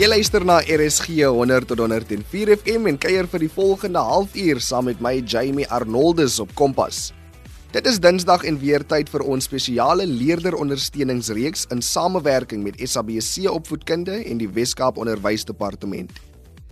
Jy luister na RSG 100 tot 104 FM en kuier vir die volgende halfuur saam met my Jamie Arnoldus op Kompas. Dit is Dinsdag en weer tyd vir ons spesiale leerderondersteuningsreeks in samewerking met SABC Opvoedkunde en die Wes-Kaap Onderwysdepartement.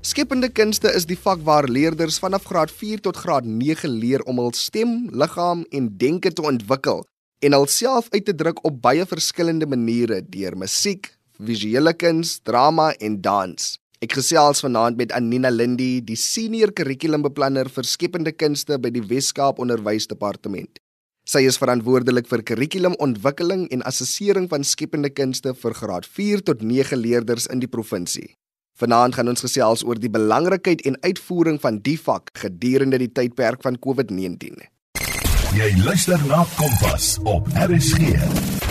Skepende kunste is die vak waar leerders vanaf graad 4 tot graad 9 leer om hul stem, liggaam en denke te ontwikkel en hulself uit te druk op baie verskillende maniere deur musiek, visuele kuns, drama en dans. Ek gesels vanaand met Anina Lindy, die senior kurrikulumbeplanner vir skepende kunste by die Wes-Kaap Onderwysdepartement. Sy is verantwoordelik vir kurrikulumontwikkeling en assessering van skepende kunste vir graad 4 tot 9 leerders in die provinsie. Vanaand gaan ons gesels oor die belangrikheid en uitvoering van die vak gedurende die tydperk van COVID-19. Jy luister na Kompas op RSG.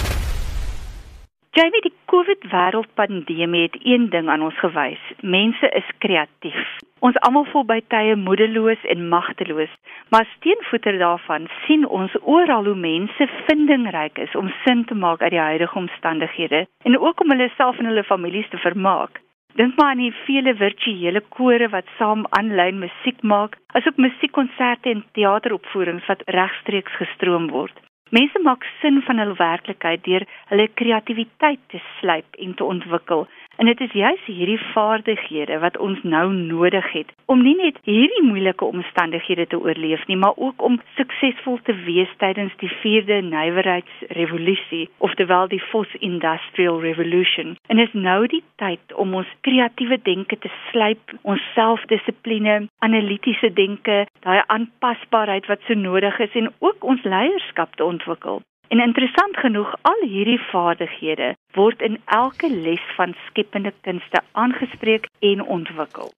Jamie, die COVID wêreldpandemie het een ding aan ons gewys. Mense is kreatief. Ons almal voel by tye moedeloos en magteloos, maar steenvoeter daarvan sien ons oral hoe mense vindingryk is om sin te maak uit die huidige omstandighede en ook om hulle self en hulle families te vermaak. Dink maar aan die vele virtuele kore wat saam aanlyn musiek maak, asook musiekkonserte en teateropvoerings wat regstreeks gestroom word. Mense maak sin van hul werklikheid deur hulle kreatiwiteit te slyp en te ontwikkel. En dit is juis hierdie vaardighede wat ons nou nodig het om nie net hierdie moeilike omstandighede te oorleef nie, maar ook om suksesvol te wees tydens die 4de nywerheidsrevolusie, oftewel die Fourth Industrial Revolution. En is nou die tyd om ons kreatiewe denke te slyp, ons selfdissipline, analitiese denke, daai aanpasbaarheid wat so nodig is en ook ons leierskap te ontwikkel. En interessant genoeg, al hierdie vaardighede word in elke les van skepende kunste aangespreek en ontwikkel.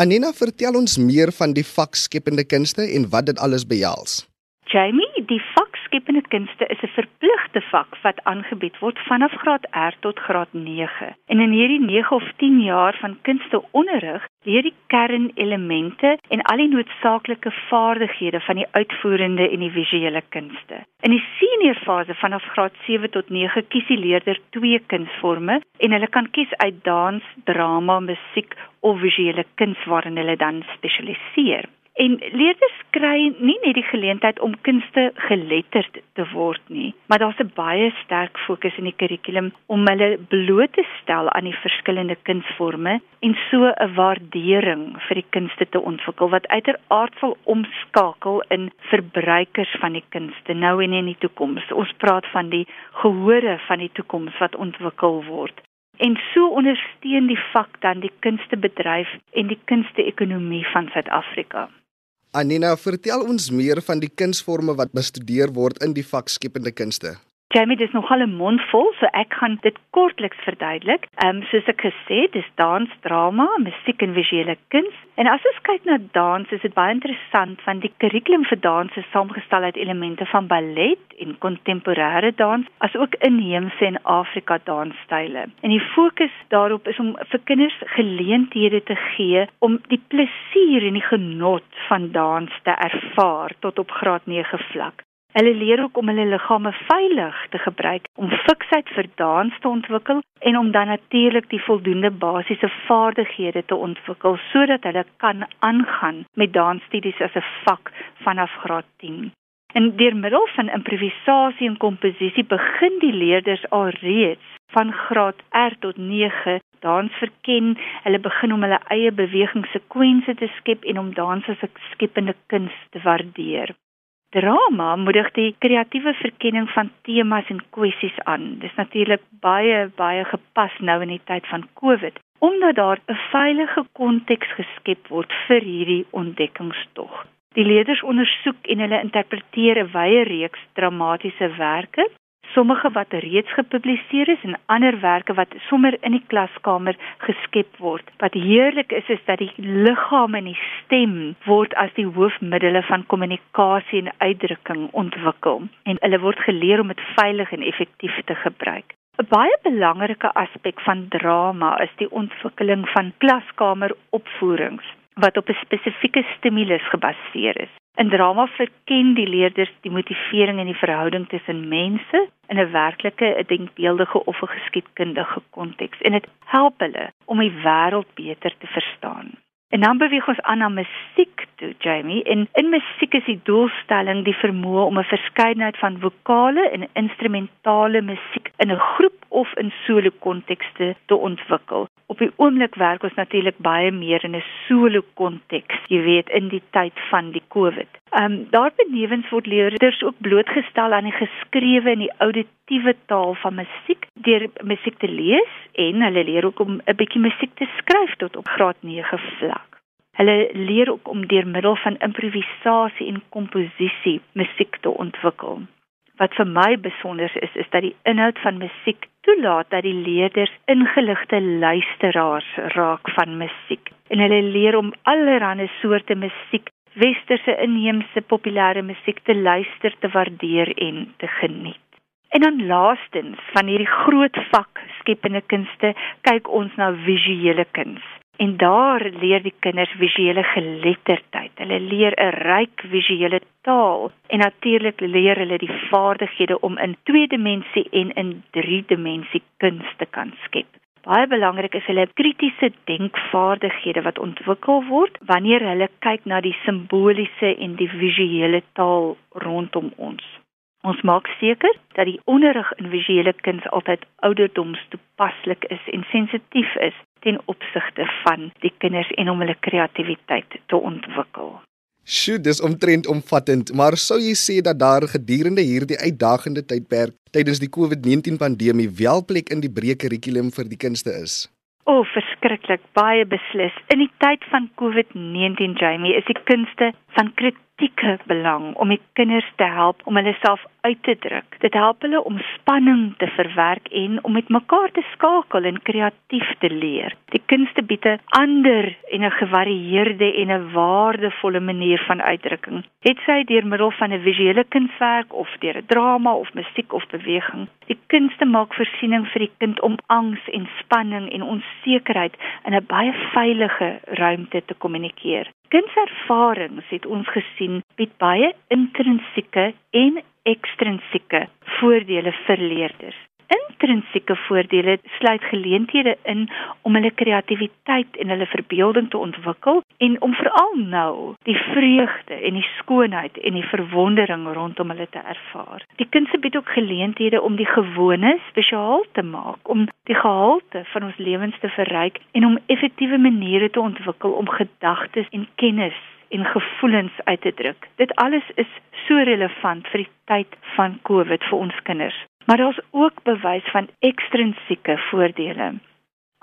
Anina, vertel ons meer van die vak skepende kunste en wat dit alles behels. Jamie, die vak skepende kunste is 'n verpligte vak wat aangebied word vanaf graad R tot graad 9. En in hierdie 9 of 10 jaar van kunsteonderrig leer die kernelemente en al die noodsaaklike vaardighede van die uitvoerende en die visuele kunste. In die senior fase vanaf graad 7 tot 9 kies die leerder twee kunsvorme en hulle kan kies uit dans, drama, musiek of visuele kuns waarin hulle dan spesialiseer. En leerders kry nie net die geleentheid om kunste geletterd te word nie, maar daar's 'n baie sterk fokus in die kurrikulum om hulle bloot te stel aan die verskillende kunsvorme en so 'n waardering vir die kunste te ontwikkel wat uiteraard sal omskakel in verbruikers van die kunste nou en in die toekoms. Ons praat van die gehore van die toekoms wat ontwikkel word. En so ondersteun die vak dan die kunstebedryf en die kunste-ekonomie van Suid-Afrika. Anina, vertel ons meer van die kunsvorme wat bestudeer word in die vak skepende kunste. Jamie, dis nogal 'n mond vol, so ek gaan dit kortliks verduidelik. Ehm um, soos ek gesê, dis dans, drama, musiek en visuele kuns. En as ons kyk na dans, is dit baie interessant want die kurrikulum vir dans is saamgestel uit elemente van ballet en kontemporêre dans, asook inheemse en Afrika dansstyle. En die fokus daarop is om vir kinders geleenthede te gee om die plesier en die genot van dans te ervaar tot op graad 9 vlak. Hulle leer ook om hulle liggame veilig te gebruik om fiksheid vir dans te ontwikkel en om dan natuurlik die voldoende basiese vaardighede te ontwikkel sodat hulle kan aangaan met dansstudies as 'n vak vanaf graad 10. En deur middel van improvisasie en komposisie begin die leerders alreeds van graad R tot 9 dans verken. Hulle begin om hulle eie bewegingssekwense te skep en om dans as 'n skepende kuns te waardeer. Drama moedig die kreatiewe verkenning van temas en kwessies aan. Dis natuurlik baie baie gepas nou in die tyd van COVID omdat daar 'n veilige konteks geskep word vir hierdie ontdekkingstog. Die leerders ondersoek en hulle interpreteer 'n wye reeks dramatiese werke sommige wat reeds gepubliseer is en ander werke wat sommer in die klaskamer geskep word. Wat heerlik is is dat die liggaam en die stem word as die hoofmiddele van kommunikasie en uitdrukking ontwikkel en hulle word geleer om dit veilig en effektief te gebruik. 'n Baie belangrike aspek van drama is die ontwikkeling van klaskameropvoerings wat op 'n spesifieke stimulus gebaseer is. In drama verken die leerders die motivering en die verhouding tussen mense in 'n werklike, 'n denkbeeldige of 'n geskiedkundige konteks en dit help hulle om die wêreld beter te verstaan. En dan beweeg ons aan na musiek toe, Jamie. En in musiek is die doelstelling die vermoë om 'n verskeidenheid van vokale en instrumentale musiek in 'n groep of in solo kontekste te ontwikkel. Op die oomblik werk ons natuurlik baie meer in 'n solo konteks, jy weet, in die tyd van die COVID. Ehm um, daarbenewens word leerders ook blootgestel aan die geskrewe en die auditiewe taal van musiek deur musiek te lees en hulle leer ook om 'n bietjie musiek te skryf tot op graad 9 vlak. Hulle leer ook om deur middel van improvisasie en komposisie musiek te ontwikkel. Wat vir my besonder is, is dat die inhoud van musiek toelaat dat die leerders ingeligte luisteraars raak van musiek. En hulle leer om allerlei soorte musiek, westerse, inheemse, populêre musiek te luister, te waardeer en te geniet. En dan laastens van hierdie groot vak skepende kunste kyk ons na visuele kuns. En daar leer die kinders visuele geletterdheid. Hulle leer 'n ryk visuele taal en natuurlik leer hulle die vaardighede om in tweedimensie en in driedimensie kuns te kan skep. Baie belangrik is hulle kritiese denkvaardighede wat ontwikkel word wanneer hulle kyk na die simboliese en die visuele taal rondom ons. Ons maak seker dat die onderrig in visuele kuns altyd ouderdomstoepaslik is en sensitief is ten opsigte van die kinders en om hulle kreatiwiteit te ontwikkel. Sjoe, dis omtrent omvattend, maar sou jy sê dat daar gedurende hierdie uitdagende tydperk tydens die COVID-19 pandemie wel plek in die breë kurrikulum vir die kunste is? O, oh, verskriklik, baie beslis. In die tyd van COVID-19, Jamie, is die kunste van kritieke belang om die kinders te help om hulle self uit te druk. Dit help hulle om spanning te verwerk en om met mekaar te skakel en kreatief te leer. Die kunste bied 'n ander en 'n gevarieerde en 'n waardevolle manier van uitdrukking. Het sy deur middel van 'n visuele kunswerk of deur 'n drama of musiek of beweging. Die kunste maak voorsiening vir die kind om angs en spanning en onsekerheid in 'n baie veilige ruimte te kommunikeer. Kinderervarings het ons gesien bied baie intrinsieke en ekstrinsieke voordele vir leerders. Intrinsieke voordele sluit geleenthede in om hulle kreatiwiteit en hulle verbeelding te ontwikkel en om veral nou die vreugde en die skoonheid en die verwondering rondom hulle te ervaar. Die kunste bied ook geleenthede om die gewone spesiaal te maak, om die gehalte van ons lewens te verryk en om effektiewe maniere te ontwikkel om gedagtes en kennis en gevoelens uit te druk. Dit alles is so relevant vir die tyd van COVID vir ons kinders. Maar daar's ook bewys van ekstrinsieke voordele.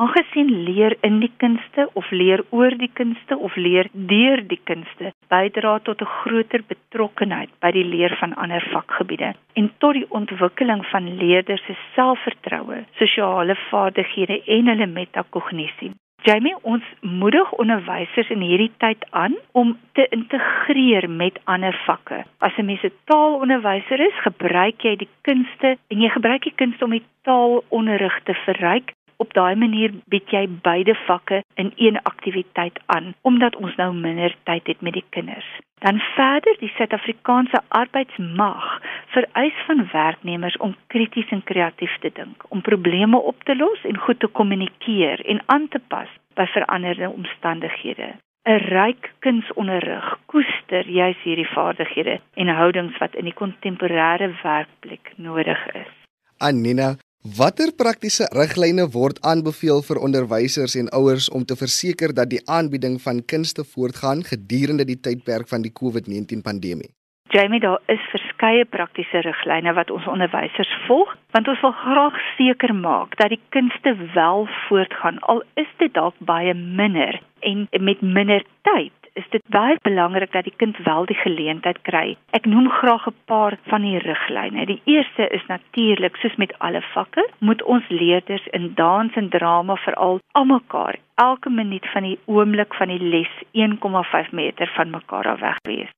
Aangesien leer in die kunste of leer oor die kunste of leer deur die kunste bydra tot 'n groter betrokkenheid by die leer van ander vakgebiede en tot die ontwikkeling van leerders se selfvertroue, sosiale vaardighede en hulle metakognisie. Jamie, ons moedig onderwysers in hierdie tyd aan om te integreer met ander vakke. As 'n mens 'n taalonderwyser is, gebruik jy die kunste en jy gebruik die kunste om die taalonderrig te verryk. Op daai manier bied jy beide vakke in een aktiwiteit aan, omdat ons nou minder tyd het met die kinders. Dan verder die Suid-Afrikaanse arbeidsmag vereis van werknemers om krities en kreatief te dink, om probleme op te los en goed te kommunikeer en aan te pas by veranderde omstandighede. 'n Ryk kunsonderrig koester juis hierdie vaardighede en houdings wat in die kontemporêre werkplek nodig is. Anina, watter praktiese riglyne word aanbeveel vir onderwysers en ouers om te verseker dat die aanbieding van kunste voortgaan gedurende die tydperk van die COVID-19 pandemie? Jamie, daar is verskeie praktiese riglyne wat ons onderwysers volg, want ons wil graag seker maak dat die kunste wel voortgaan al is dit dalk baie minder en met minder tyd. Is dit baie belangrik dat die kind wel die geleentheid kry. Ek noem graag 'n paar van die riglyne. Die eerste is natuurlik, soos met alle vakke, moet ons leerders in dans en drama veral almekaar elke minuut van die oomblik van die les 1,5 meter van mekaar af weg wees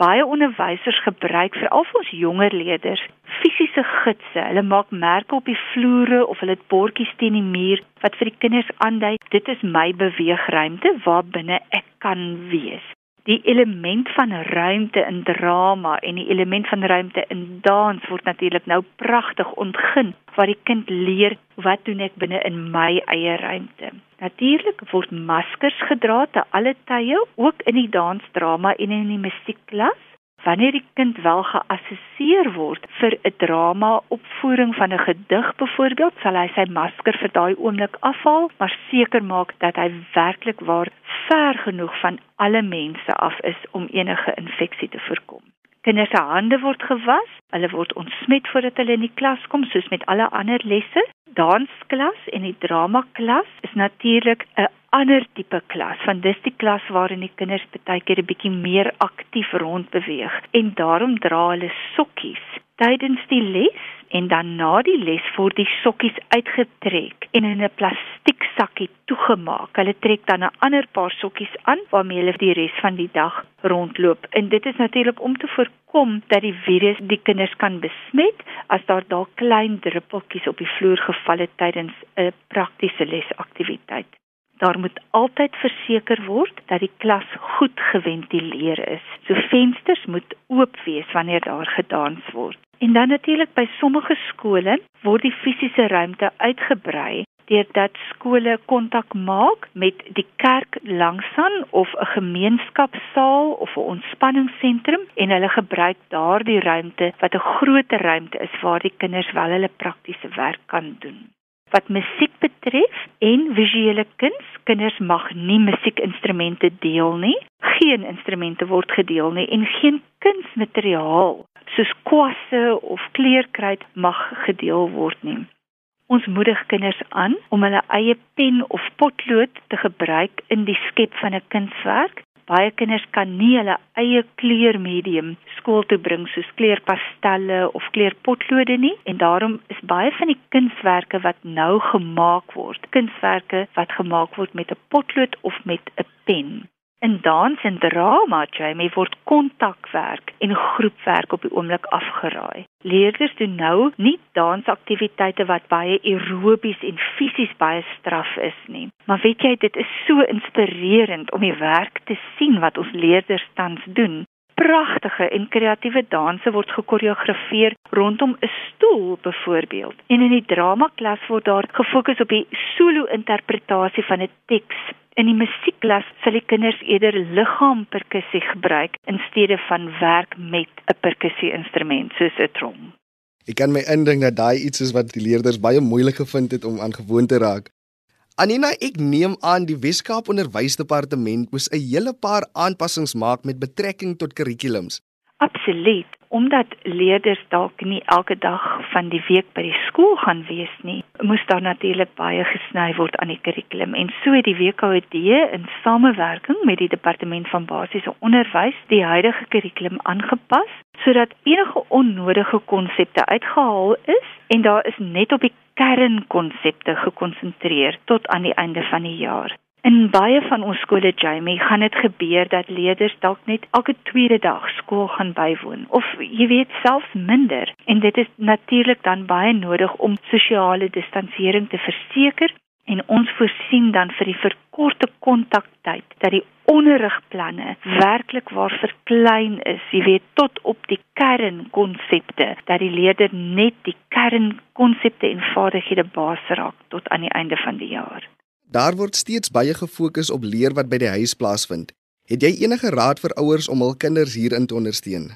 baie onderwysers gebruik vir al ons jonger leerders fisiese gidse. Hulle maak merke op die vloere of hulle het bordjies teen die muur wat vir die kinders aandui dit is my beweegruimte waar binne ek kan wees. Die element van ruimte in drama en die element van ruimte in dans word natuurlik nou pragtig ontgin waar die kind leer wat doen ek binne in my eie ruimte. Natuurlik word maskers gedra te alle tye, ook in die dansdrama en in die musiekklas. Wanneer die kind wel geassesseer word vir 'n drama opvoering van 'n gedig byvoorbeeld, sal hy sy masker vir daai oomblik afhaal, maar seker maak dat hy werklik waar ver genoeg van alle mense af is om enige infeksie te voorkom. Kinders se hande word gewas, hulle word ontsmet voordat hulle in die klas kom, soos met alle ander lesse. Dansklas en die dramaklas is natuurlik 'n ander tipe klas, want dis die klas waarin die kinders baie keer 'n bietjie meer aktief rondbeweeg en daarom dra hulle sokkies tydens die les en dan na die les word die sokkies uitgetrek en in 'n plastiek sakkie toegemaak. Hulle trek dan 'n ander paar sokkies aan waarmee hulle die res van die dag rondloop. En dit is natuurlik om te voorkom dat die virus die kinders kan besmet as daar dalk klein druppeltjies op die vloer geval het tydens 'n praktiese lesaktiwiteit. Daar moet altyd verseker word dat die klas goed geventileer is. So vensters moet oop wees wanneer daar gedans word. En dan natuurlik by sommige skole word die fisiese ruimte uitgebrei deurdat skole kontak maak met die kerk langsaan of 'n gemeenskapsaal of 'n ontspanningsentrum en hulle gebruik daardie ruimte wat 'n groter ruimte is waar die kinders wel hulle praktiese werk kan doen. Wat musiek betref en visuele kuns, kinders mag nie musiekinstrumente deel nie. Geen instrumente word gedeel nie en geen kunsmateriaal soos kwasse of kleurkruid mag gedeel word nie. Ons moedig kinders aan om hulle eie pen of potlood te gebruik in die skep van 'n kunswerk. Baie kinders kan nie hulle eie kleurmedium skool toe bring soos kleurpastelle of kleurpotlode nie en daarom is baie van die kunswerke wat nou gemaak word, kunswerke wat gemaak word met 'n potlood of met 'n pen. In dans en drama, Jamie, word kontakwerk en groepwerk op die oomblik afgeraai. Leerders doen nou nie dansaktiwiteite wat baie aerobies en fisies baie straf is nie. Maar weet jy, dit is so inspirerend om die werk te sien wat ons leerders tans doen. Pragtige en kreatiewe danse word gekoreografeer rondom 'n stoel byvoorbeeld. En in die dramaklas word daar gefokus op die solo interpretasie van 'n teks In die musiekklas sal die kinders eerder liggaamperkussie gebruik in steede van werk met 'n perkussie-instrument soos 'n trom. Ek kan my indink dat daai iets is wat die leerders baie moeilik gevind het om aan gewoon te raak. Anina, ek neem aan die Weskaap Onderwysdepartement moes 'n hele paar aanpassings maak met betrekking tot kurrikulums. Absoluut, omdat leerders dalk nie elke dag van die week by die skool gaan wees nie, moes daar natuurlik baie gesny word aan die kurrikulum en so het die WKD in samewerking met die departement van basiese onderwys die huidige kurrikulum aangepas sodat enige onnodige konsepte uitgehaal is en daar is net op die kernkonsepte gekonsentreer tot aan die einde van die jaar. In baie van ons skole Jamie gaan dit gebeur dat leerders dalk net elke tweede dag skool gaan bywoon of jy weet selfs minder. En dit is natuurlik dan baie nodig om sosiale distansiering te verseker. En ons voorsien dan vir die verkorte kontaktyd dat die onderrigplanne werklik waar verklein is jy weet tot op die kernkonsepte. Dat die leerder net die kernkonsepte en vaardighede baas raak tot aan die einde van die jaar Daar word steeds baie gefokus op leer wat by die huis plaasvind. Het jy enige raad vir ouers om hul kinders hierin te ondersteun?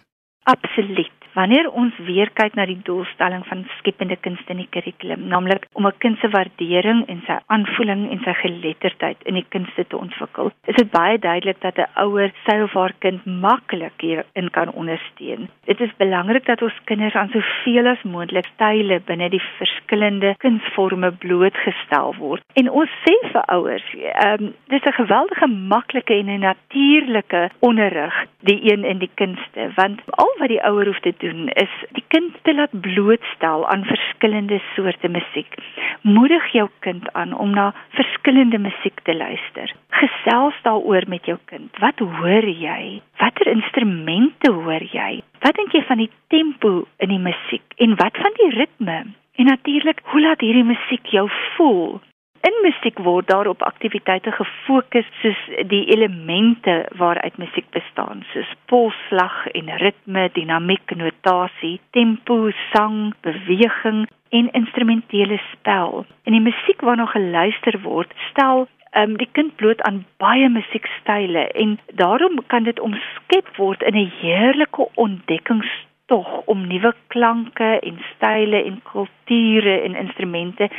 Absoluut. Wanneer ons weer kyk na die doelstelling van skepende kunste in die kurrikulum, naamlik om 'n kind se waardering en sy aanvoeling en sy geletterdheid in die kunste te ontwikkel, is dit baie duidelik dat 'n ouer sy of haar kind maklik hierin kan ondersteun. Dit is belangrik dat ons kinders aan soveel as moontlik style binne die verskillende kunsvorme blootgestel word. En ons sê vir ouers, ehm um, dis 'n geweldige maklike en 'n natuurlike onderrig, die een in die kunste, want al wat die ouer hoef te doen is die kind te laat blootstel aan verskillende soorte musiek. Moedig jou kind aan om na verskillende musiek te luister. Gesels daaroor met jou kind. Wat hoor jy? Watter instrumente hoor jy? Wat dink jy van die tempo in die musiek en wat van die ritme? En natuurlik, hoe laat hierdie musiek jou voel? In musiek word daar op aktiwiteite gefokus soos die elemente waaruit musiek bestaan, soos polsslag en ritme, dinamiek, notasie, tempo, sang, beweging en instrumentele spel. En die musiek waarna geluister word, stel um, die kind bloot aan baie musiekstyle en daarom kan dit omskep word in 'n heerlike ontdekkings tog om nuwe klanke en style en kulture en instrumente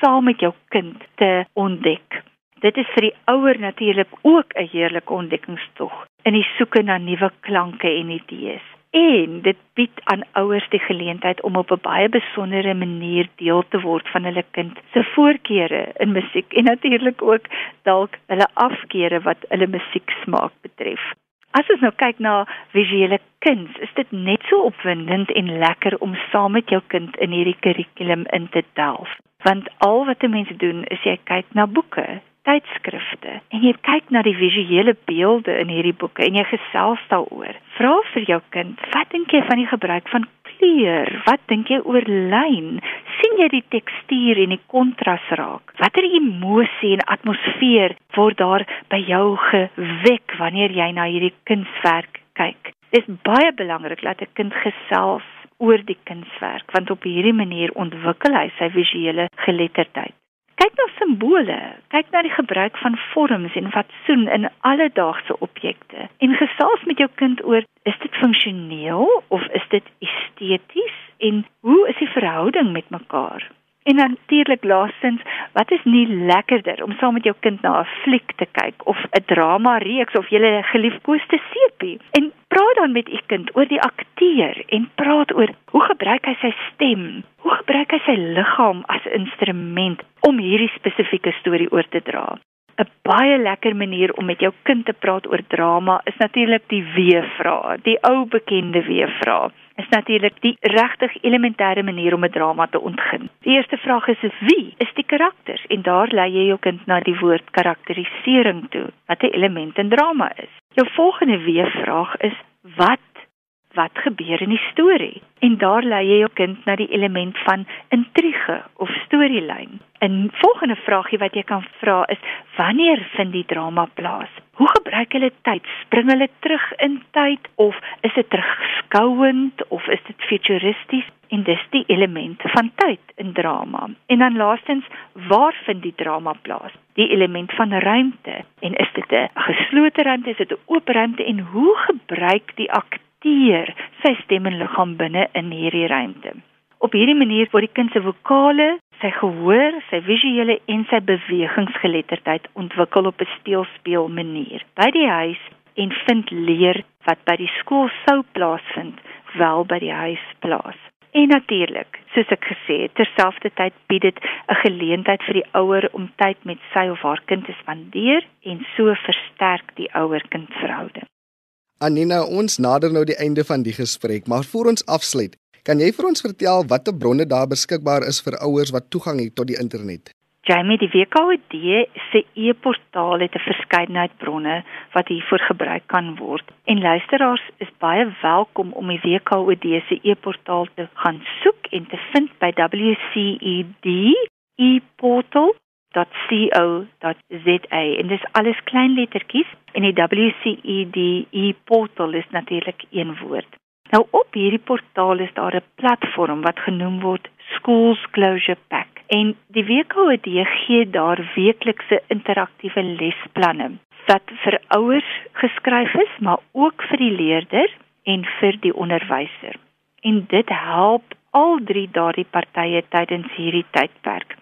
saam met jou kind te ontdek. Dit is vir die ouer natuurlik ook 'n heerlike ontdekkingstog in die soeke na nuwe klanke en idees. En dit bied aan ouers die geleentheid om op 'n baie besondere manier deel te word van hulle kind se voorkeure in musiek en natuurlik ook dalk hulle afkeure wat hulle musieksmaak betref. As ons nou kyk na visuele kuns, is dit net so opwindend en lekker om saam met jou kind in hierdie kurrikulum in te delf. Want al wat 'n mens doen is jy kyk na boeke, tydskrifte en jy kyk na die visuele beelde in hierdie boeke en jy gesels daaroor. Vra vir jou kind, wat dink jy van die gebruik van kleur? Wat dink jy oor lyn? sien jy die tekstuur en die kontras raak? Watter emosie en atmosfeer word daar by jou gewek wanneer jy na hierdie kunswerk kyk? Dit is baie belangrik dat 'n kind gesels oor die kunswerk want op hierdie manier ontwikkel hy sy visuele geletterdheid. Kyk na simbole, kyk na die gebruik van vorms en fatsoen in alledaagse objekte en gesels met jou kind oor is dit funksioneel of is dit esteties en hoe is die verhouding met mekaar? En natuurlik laastens, wat is nie lekkerder om saam met jou kind na 'n fliek te kyk of 'n drama reeks of julle geliefkoeste sepie en praat dan met u kind oor die akteur en praat oor hoe gebruik hy sy stem? Hoe gebruik hy sy liggaam as instrument om hierdie spesifieke storie oor te dra? 'n baie lekker manier om met jou kind te praat oor drama is natuurlik die wie-vraag, die ou bekende wie-vraag is natuurlik die regtig elementêre manier om 'n drama te ontgin. Die eerste vraag is wie is die karakters en daar lei jy jou kind na die woord karakterisering toe wat 'n element in drama is. Jou volgende wie-vraag is wat wat gebeur in die storie en daar lei jy jou kind na die element van intrige of storielyn. 'n Volgende vraagie wat jy kan vra is wanneer vind die drama plaas? Hoe gebruik hulle tyd? Spring hulle terug in tyd of is dit terugskouend of is dit futuristies? En dis die elemente van tyd in drama. En dan laastens, waar vind die drama plaas? Die element van ruimte. En is dit 'n geslote ruimte, is dit 'n oop ruimte en hoe gebruik die akteur aktiveer sy stem en liggaam binne in hierdie ruimte. Op hierdie manier word die kind se vokale, sy gehoor, sy visuele en sy bewegingsgeletterdheid ontwikkel op 'n steelspeel manier by die huis en vind leer wat by die skool sou plaasvind, wel by die huis plaas. En natuurlik, soos ek gesê het, terselfdertyd bied dit 'n geleentheid vir die ouer om tyd met sy of haar kind te spandeer en so versterk die ouer-kind verhouding. Anina, ons nader nou die einde van die gesprek, maar voor ons afsluit, kan jy vir ons vertel watter bronne daar beskikbaar is vir ouers wat toegang het tot die internet? Jamie, die WKOD se e-portaal het 'n verskeidenheid bronne wat hiervoor gebruik kan word. En luisteraars is baie welkom om die WKOD se e-portaal te gaan soek en te vind by WCED e-portal www.wced.co.za en dis alles klein lettertjies en die WCED portal is natuurlik een woord. Nou op hierdie portaal is daar 'n platform wat genoem word Schools Closure Pack en die WKOD gee daar weeklikse interaktiewe lesplanne wat vir ouers geskryf is, maar ook vir die leerder en vir die onderwyser. En dit help al drie daardie partye tydens hierdie tydperk.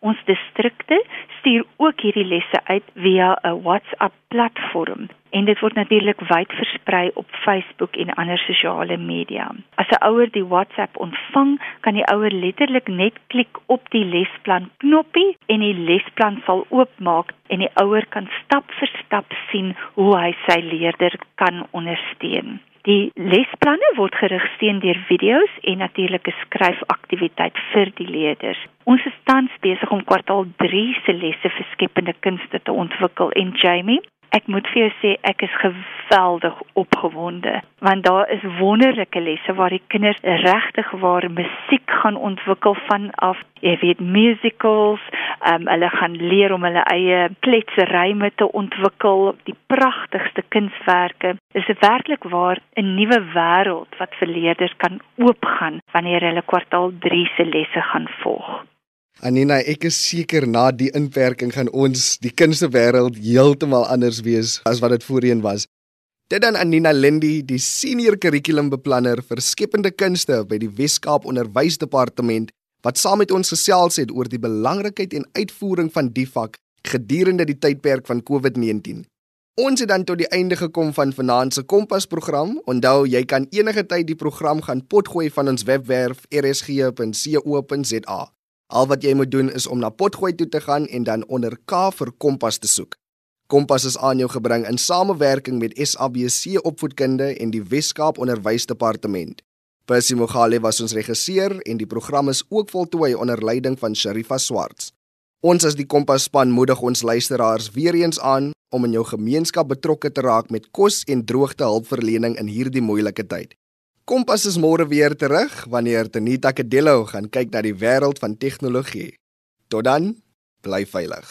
Ons distrikte stuur ook hierdie lesse uit via 'n WhatsApp platform en dit word natuurlik wyd versprei op Facebook en ander sosiale media. As 'n ouer die WhatsApp ontvang, kan die ouer letterlik net klik op die lesplan knoppie en die lesplan sal oopmaak en die ouer kan stap vir stap sien hoe hy sy leerder kan ondersteun. Die lesplanne word gerigsteun deur video's en natuurlike skryfaktiwiteit vir die leerders. Ons is tans besig om kwartaal 3 se lesse vir skepende kunste te ontwikkel en Jamie, Ek moet vir jou sê ek is geweldig opgewonde want daar is wonderlike lesse waar die kinders regtig waar musiek gaan ontwikkel vanaf jy weet musicals um, hulle gaan leer om hulle eie kletseryme te ontwikkel die pragtigste kunswerke. Is werklik waar 'n nuwe wêreld wat vir leerders kan oopgaan wanneer hulle kwartaal 3 se lesse gaan volg Anina, ek is seker na die inperking gaan ons die kunste wêreld heeltemal anders wees as wat dit voorheen was. Dit dan Anina Lindy, die senior kurrikulumbeplanner vir skepende kunste by die Wes-Kaap Onderwysdepartement, wat saam met ons gesels het oor die belangrikheid en uitvoering van die vak gedurende die tydperk van COVID-19. Ons het dan tot die einde gekom van vanaand se Kompas program. Onthou, jy kan enige tyd die program gaan potgooi van ons webwerf rsg.co.za. Al wat jy moet doen is om na Potgooi toe te gaan en dan onder K vir Kompas te soek. Kompas is aan jou gebring in samewerking met SABC Opvoedkunde en die Wes-Kaap Onderwysdepartement. Percy Mogale was ons regisseur en die program is ook voltooi onder leiding van Sharifa Swarts. Ons as die Kompas span moedig ons luisteraars weer eens aan om in jou gemeenskap betrokke te raak met kos en droogte hulpverlening in hierdie moeilike tyd. Kompas is môre weer terug wanneer Tanita Kadello gaan kyk na die wêreld van tegnologie. Tot dan, bly veilig.